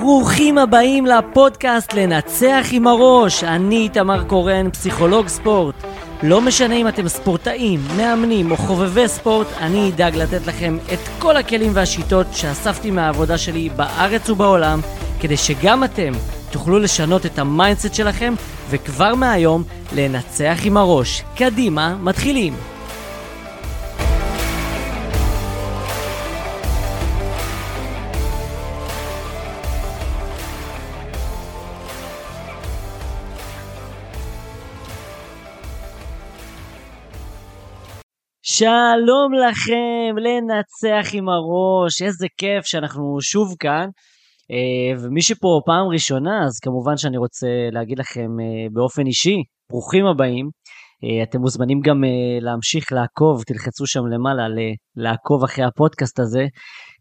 ברוכים הבאים לפודקאסט לנצח עם הראש. אני איתמר קורן, פסיכולוג ספורט. לא משנה אם אתם ספורטאים, מאמנים או חובבי ספורט, אני אדאג לתת לכם את כל הכלים והשיטות שאספתי מהעבודה שלי בארץ ובעולם, כדי שגם אתם תוכלו לשנות את ה mindset שלכם, וכבר מהיום לנצח עם הראש. קדימה, מתחילים. שלום לכם, לנצח עם הראש, איזה כיף שאנחנו שוב כאן. אה, ומי שפה פעם ראשונה, אז כמובן שאני רוצה להגיד לכם אה, באופן אישי, ברוכים הבאים. אה, אתם מוזמנים גם להמשיך לעקוב, תלחצו שם למעלה לעקוב אחרי הפודקאסט הזה,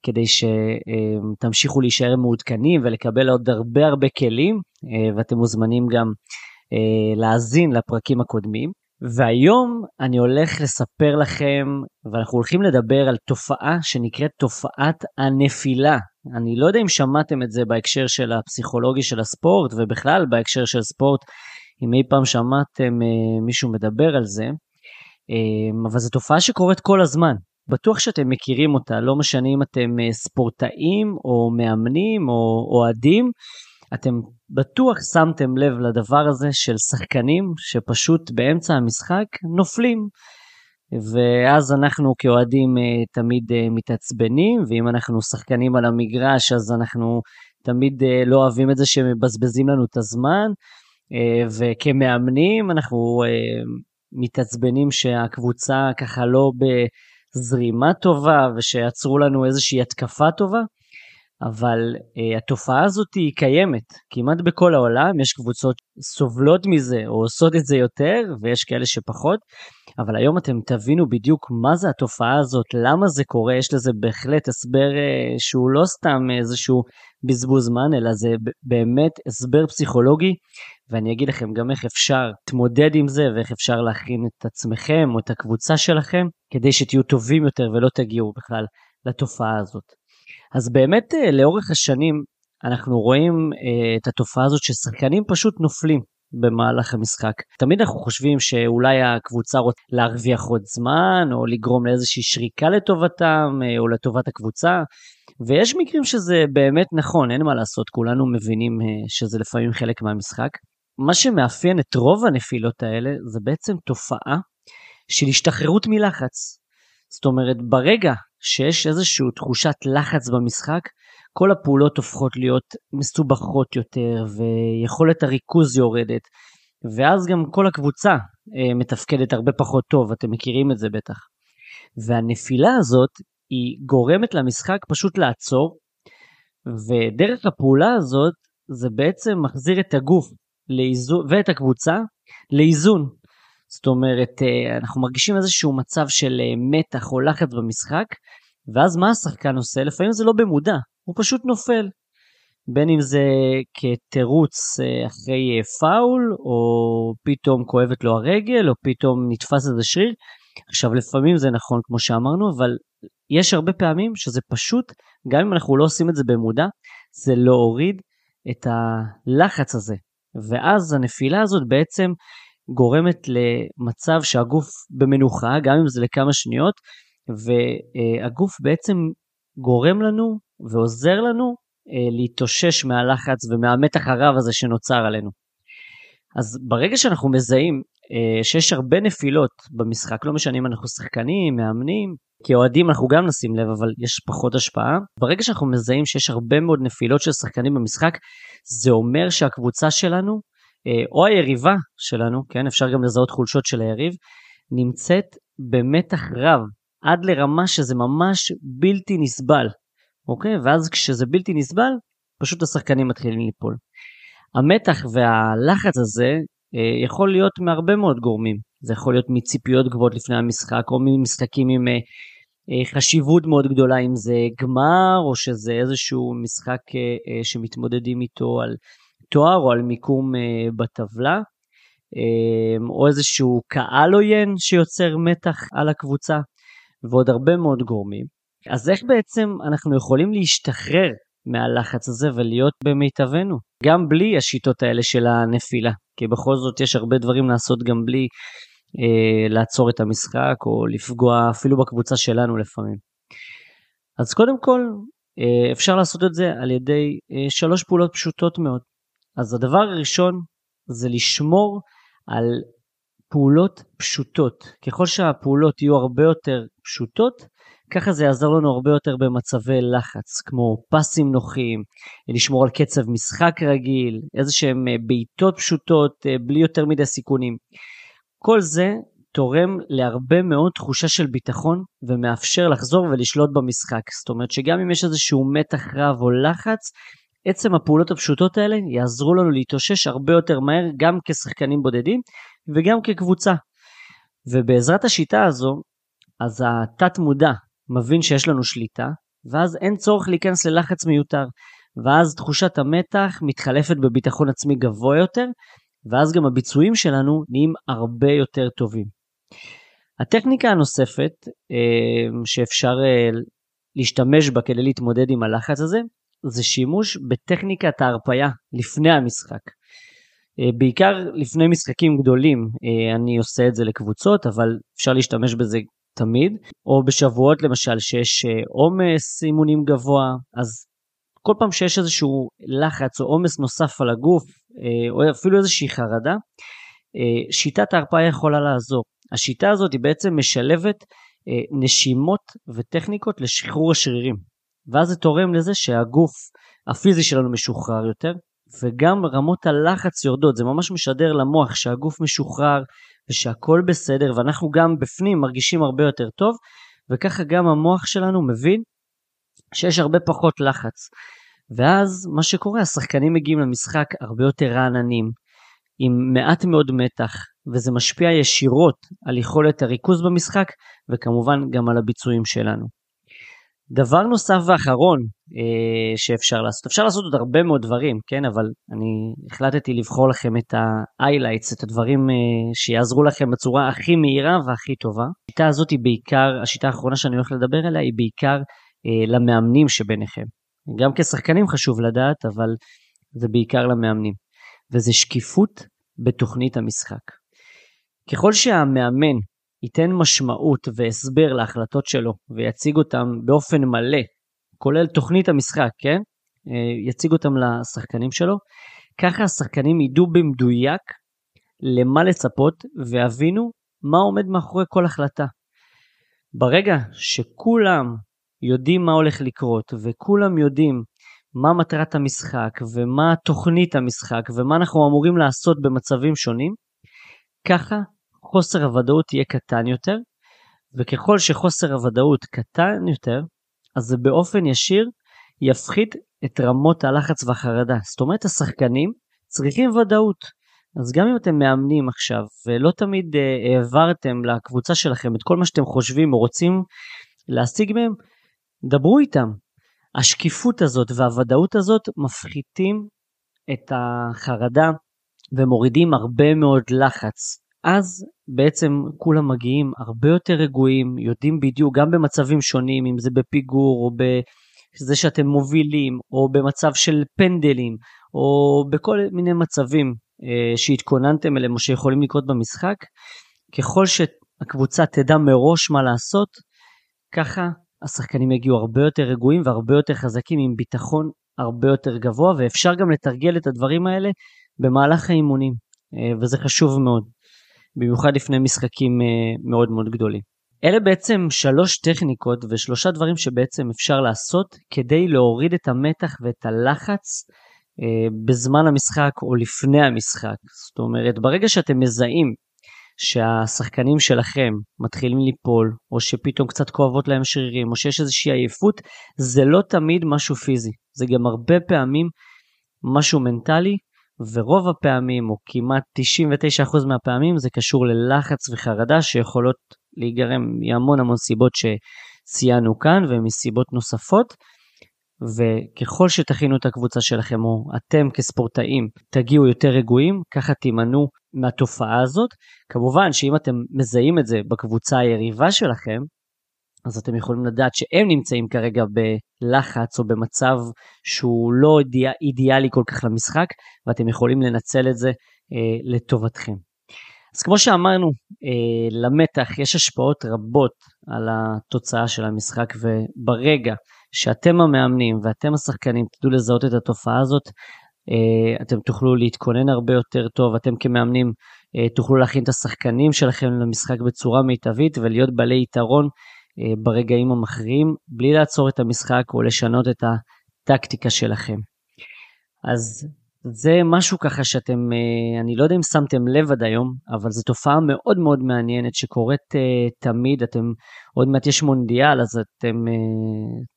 כדי שתמשיכו להישאר מעודכנים ולקבל עוד הרבה הרבה כלים, ואתם מוזמנים גם להאזין לפרקים הקודמים. והיום אני הולך לספר לכם, ואנחנו הולכים לדבר על תופעה שנקראת תופעת הנפילה. אני לא יודע אם שמעתם את זה בהקשר של הפסיכולוגי של הספורט, ובכלל בהקשר של ספורט, אם אי פעם שמעתם אה, מישהו מדבר על זה, אה, אבל זו תופעה שקורית כל הזמן. בטוח שאתם מכירים אותה, לא משנה אם אתם אה, ספורטאים או מאמנים או אוהדים. אתם בטוח שמתם לב לדבר הזה של שחקנים שפשוט באמצע המשחק נופלים. ואז אנחנו כאוהדים אה, תמיד אה, מתעצבנים, ואם אנחנו שחקנים על המגרש אז אנחנו תמיד אה, לא אוהבים את זה שמבזבזים לנו את הזמן, וכמאמנים אנחנו מתעצבנים שהקבוצה ככה לא בזרימה טובה ושיצרו לנו איזושהי התקפה טובה. אבל uh, התופעה הזאת היא קיימת כמעט בכל העולם, יש קבוצות סובלות מזה או עושות את זה יותר ויש כאלה שפחות, אבל היום אתם תבינו בדיוק מה זה התופעה הזאת, למה זה קורה, יש לזה בהחלט הסבר uh, שהוא לא סתם איזשהו בזבוז זמן, אלא זה באמת הסבר פסיכולוגי, ואני אגיד לכם גם איך אפשר להתמודד עם זה ואיך אפשר להכין את עצמכם או את הקבוצה שלכם, כדי שתהיו טובים יותר ולא תגיעו בכלל לתופעה הזאת. אז באמת אה, לאורך השנים אנחנו רואים אה, את התופעה הזאת ששחקנים פשוט נופלים במהלך המשחק. תמיד אנחנו חושבים שאולי הקבוצה רוצה להרוויח עוד זמן, או לגרום לאיזושהי שריקה לטובתם, אה, או לטובת הקבוצה, ויש מקרים שזה באמת נכון, אין מה לעשות, כולנו מבינים שזה לפעמים חלק מהמשחק. מה שמאפיין את רוב הנפילות האלה זה בעצם תופעה של השתחררות מלחץ. זאת אומרת, ברגע שיש איזושהי תחושת לחץ במשחק, כל הפעולות הופכות להיות מסובכות יותר, ויכולת הריכוז יורדת, ואז גם כל הקבוצה אה, מתפקדת הרבה פחות טוב, אתם מכירים את זה בטח. והנפילה הזאת היא גורמת למשחק פשוט לעצור, ודרך הפעולה הזאת זה בעצם מחזיר את הגוף לאיזון, ואת הקבוצה לאיזון. זאת אומרת, אה, אנחנו מרגישים איזשהו מצב של אה, מתח או לחץ במשחק, ואז מה השחקן עושה? לפעמים זה לא במודע, הוא פשוט נופל. בין אם זה כתירוץ אה, אחרי פאול, או פתאום כואבת לו הרגל, או פתאום נתפס איזה שריר. עכשיו, לפעמים זה נכון, כמו שאמרנו, אבל יש הרבה פעמים שזה פשוט, גם אם אנחנו לא עושים את זה במודע, זה להוריד את הלחץ הזה. ואז הנפילה הזאת בעצם גורמת למצב שהגוף במנוחה, גם אם זה לכמה שניות, והגוף בעצם גורם לנו ועוזר לנו אה, להתאושש מהלחץ ומהמתח הרב הזה שנוצר עלינו. אז ברגע שאנחנו מזהים אה, שיש הרבה נפילות במשחק, לא משנה אם אנחנו שחקנים, מאמנים, כאוהדים אנחנו גם נשים לב, אבל יש פחות השפעה. ברגע שאנחנו מזהים שיש הרבה מאוד נפילות של שחקנים במשחק, זה אומר שהקבוצה שלנו או היריבה שלנו, כן, אפשר גם לזהות חולשות של היריב, נמצאת במתח רב, עד לרמה שזה ממש בלתי נסבל, אוקיי? ואז כשזה בלתי נסבל, פשוט השחקנים מתחילים ליפול. המתח והלחץ הזה אה, יכול להיות מהרבה מאוד גורמים. זה יכול להיות מציפיות גבוהות לפני המשחק, או ממשחקים עם אה, אה, חשיבות מאוד גדולה, אם זה גמר, או שזה איזשהו משחק אה, אה, שמתמודדים איתו על תואר או על מיקום אה, בטבלה, אה, או איזשהו קהל עוין שיוצר מתח על הקבוצה, ועוד הרבה מאוד גורמים. אז איך בעצם אנחנו יכולים להשתחרר מהלחץ הזה ולהיות במיטבנו, גם בלי השיטות האלה של הנפילה, כי בכל זאת יש הרבה דברים לעשות גם בלי אה, לעצור את המשחק או לפגוע אפילו בקבוצה שלנו לפעמים. אז קודם כל, אה, אפשר לעשות את זה על ידי אה, שלוש פעולות פשוטות מאוד. אז הדבר הראשון זה לשמור על פעולות פשוטות. ככל שהפעולות יהיו הרבה יותר פשוטות, ככה זה יעזור לנו הרבה יותר במצבי לחץ, כמו פסים נוחים, לשמור על קצב משחק רגיל, איזה שהם אה, בעיטות פשוטות, אה, בלי יותר מדי סיכונים. כל זה תורם להרבה מאוד תחושה של ביטחון ומאפשר לחזור ולשלוט במשחק. זאת אומרת שגם אם יש איזשהו מתח רב או לחץ, עצם הפעולות הפשוטות האלה יעזרו לנו להתאושש הרבה יותר מהר גם כשחקנים בודדים וגם כקבוצה. ובעזרת השיטה הזו, אז התת מודע מבין שיש לנו שליטה, ואז אין צורך להיכנס ללחץ מיותר, ואז תחושת המתח מתחלפת בביטחון עצמי גבוה יותר, ואז גם הביצועים שלנו נהיים הרבה יותר טובים. הטכניקה הנוספת אה, שאפשר אה, להשתמש בה כדי להתמודד עם הלחץ הזה, זה שימוש בטכניקת ההרפאיה לפני המשחק. אה, בעיקר לפני משחקים גדולים אני עושה את זה לקבוצות, אבל אפשר להשתמש בזה תמיד, או בשבועות למשל שיש עומס אימונים גבוה, אז כל פעם שיש איזשהו לחץ או עומס נוסף על הגוף, או אפילו איזושהי חרדה, שיטת ההרפאיה יכולה לעזור. השיטה הזאת היא בעצם משלבת אה, נשימות וטכניקות לשחרור השרירים. ואז זה תורם לזה שהגוף הפיזי שלנו משוחרר יותר, וגם רמות הלחץ יורדות. זה ממש משדר למוח שהגוף משוחרר ושהכול בסדר, ואנחנו גם בפנים מרגישים הרבה יותר טוב, וככה גם המוח שלנו מבין שיש הרבה פחות לחץ. ואז מה שקורה, השחקנים מגיעים למשחק הרבה יותר רעננים, עם מעט מאוד מתח, וזה משפיע ישירות על יכולת הריכוז במשחק, וכמובן גם על הביצועים שלנו. דבר נוסף ואחרון אה, שאפשר לעשות, אפשר לעשות עוד הרבה מאוד דברים, כן, אבל אני החלטתי לבחור לכם את ה-highlights, את הדברים אה, שיעזרו לכם בצורה הכי מהירה והכי טובה. השיטה הזאת היא בעיקר, השיטה האחרונה שאני הולך לדבר עליה היא בעיקר אה, למאמנים שביניכם. גם כשחקנים חשוב לדעת, אבל זה בעיקר למאמנים. וזה שקיפות בתוכנית המשחק. ככל שהמאמן ייתן משמעות והסבר להחלטות שלו ויציג אותם באופן מלא, כולל תוכנית המשחק, כן? אה, יציג אותם לשחקנים שלו, ככה השחקנים ידעו במדויק למה לצפות ויבינו מה עומד מאחורי כל החלטה. ברגע שכולם יודעים מה הולך לקרות וכולם יודעים מה מטרת המשחק ומה תוכנית המשחק ומה אנחנו אמורים לעשות במצבים שונים, ככה חוסר הוודאות יהיה קטן יותר, וככל שחוסר הוודאות קטן יותר, אז זה באופן ישיר יפחית את רמות הלחץ והחרדה. זאת אומרת, השחקנים צריכים ודאות. אז גם אם אתם מאמנים עכשיו, ולא תמיד אה, העברתם לקבוצה שלכם את כל מה שאתם חושבים או רוצים להשיג מהם, דברו איתם. השקיפות הזאת והוודאות הזאת מפחיתים את החרדה ומורידים הרבה מאוד לחץ. אז בעצם כולם מגיעים הרבה יותר רגועים, יודעים בדיוק, גם במצבים שונים, אם זה בפיגור או בזה שאתם מובילים, או במצב של פנדלים, או בכל מיני מצבים אה, שהתכוננתם אליהם או שיכולים לקרות במשחק, ככל שהקבוצה תדע מראש מה לעשות, ככה השחקנים יגיעו הרבה יותר רגועים והרבה יותר חזקים עם ביטחון הרבה יותר גבוה, ואפשר גם לתרגל את הדברים האלה במהלך האימונים, אה, וזה חשוב מאוד. במיוחד לפני משחקים אה, מאוד מאוד גדולים. אלה בעצם שלוש טכניקות ושלושה דברים שבעצם אפשר לעשות כדי להוריד את המתח ואת הלחץ אה, בזמן המשחק או לפני המשחק. זאת אומרת, ברגע שאתם מזהים שהשחקנים שלכם מתחילים ליפול, או שפתאום קצת כואבות להם שרירים, או שיש איזושהי עייפות, זה לא תמיד משהו פיזי, זה גם הרבה פעמים משהו מנטלי ורוב הפעמים, או כמעט 99% מהפעמים, זה קשור ללחץ וחרדה שיכולות להיגרם מהמון המון סיבות שציינו כאן ומסיבות נוספות. וככל שתכינו את הקבוצה שלכם, או אתם כספורטאים תגיעו יותר רגועים, ככה תימנעו מהתופעה הזאת. כמובן שאם אתם מזהים את זה בקבוצה היריבה שלכם, אז אתם יכולים לדעת שהם נמצאים כרגע בלחץ או במצב שהוא לא אידיאל, אידיאלי כל כך למשחק, ואתם יכולים לנצל את זה אה, לטובתכם. אז כמו שאמרנו, אה, למתח יש השפעות רבות על התוצאה של המשחק, וברגע שאתם המאמנים ואתם השחקנים תדעו לזהות את התופעה הזאת, אה, אתם תוכלו להתכונן הרבה יותר טוב, אתם כמאמנים אה, תוכלו להכין את השחקנים שלכם למשחק בצורה מיטבית ולהיות בעלי יתרון ברגעים המכריעים, בלי לעצור את המשחק או לשנות את הטקטיקה שלכם. אז זה משהו ככה שאתם, אני לא יודע אם שמתם לב עד היום, אבל זו תופעה מאוד מאוד מעניינת שקורית תמיד, אתם, עוד מעט יש מונדיאל, אז אתם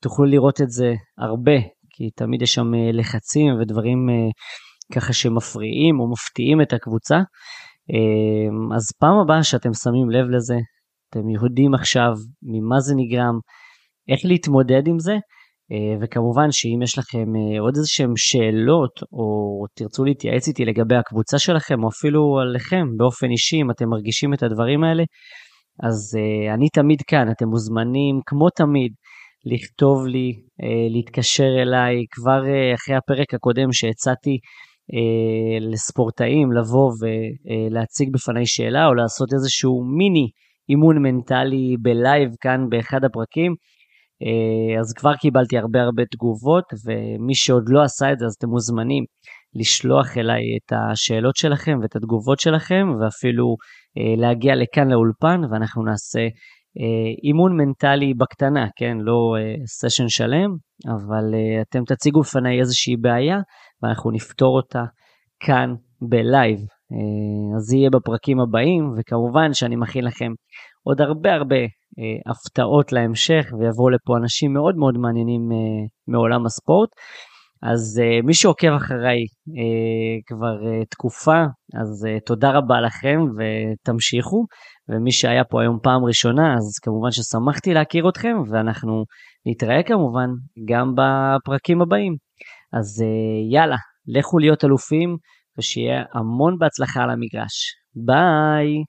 תוכלו לראות את זה הרבה כי תמיד יש שם אה, לחצים ודברים אה, ככה שמפריעים או מפתיעים את הקבוצה. אה, אז פעם הבאה שאתם שמים לב לזה, אתם יודעים עכשיו ממה זה נגרם, איך להתמודד עם זה, וכמובן שאם יש לכם עוד איזה שהם שאלות או תרצו להתייעץ איתי לגבי הקבוצה שלכם או אפילו עליכם באופן אישי אם אתם מרגישים את הדברים האלה, אז אני תמיד כאן, אתם מוזמנים כמו תמיד לכתוב לי, אה, להתקשר אליי, כבר אה, אחרי הפרק הקודם שהצעתי אה, לספורטאים לבוא ולהציג בפניי שאלה או לעשות איזשהו מיני אימון מנטלי בלייב כאן באחד הפרקים. אז כבר קיבלתי הרבה הרבה תגובות, ומי שעוד לא עשה את זה, אז אתם מוזמנים לשלוח אליי את השאלות שלכם ואת התגובות שלכם, ואפילו להגיע לכאן לאולפן, ואנחנו נעשה אה, אימון מנטלי בקטנה, כן? לא סשן אה, שלם, אבל אה, אתם תציגו בפניי איזושהי בעיה ואנחנו נפתור אותה כאן בלייב. אז זה יהיה בפרקים הבאים, וכמובן שאני מכין לכם עוד הרבה הרבה הפתעות להמשך, ויבואו לפה אנשים מאוד מאוד מעניינים מעולם הספורט. אז uh, מי שעוקב אחריי uh, כבר uh, תקופה, אז uh, תודה רבה לכם ותמשיכו. ומי שהיה פה היום פעם ראשונה, אז כמובן ששמחתי להכיר אתכם, ואנחנו נתראה כמובן גם בפרקים הבאים. אז uh, יאללה, לכו להיות אלופים, ושיהיה המון בהצלחה על המגרש. ביי!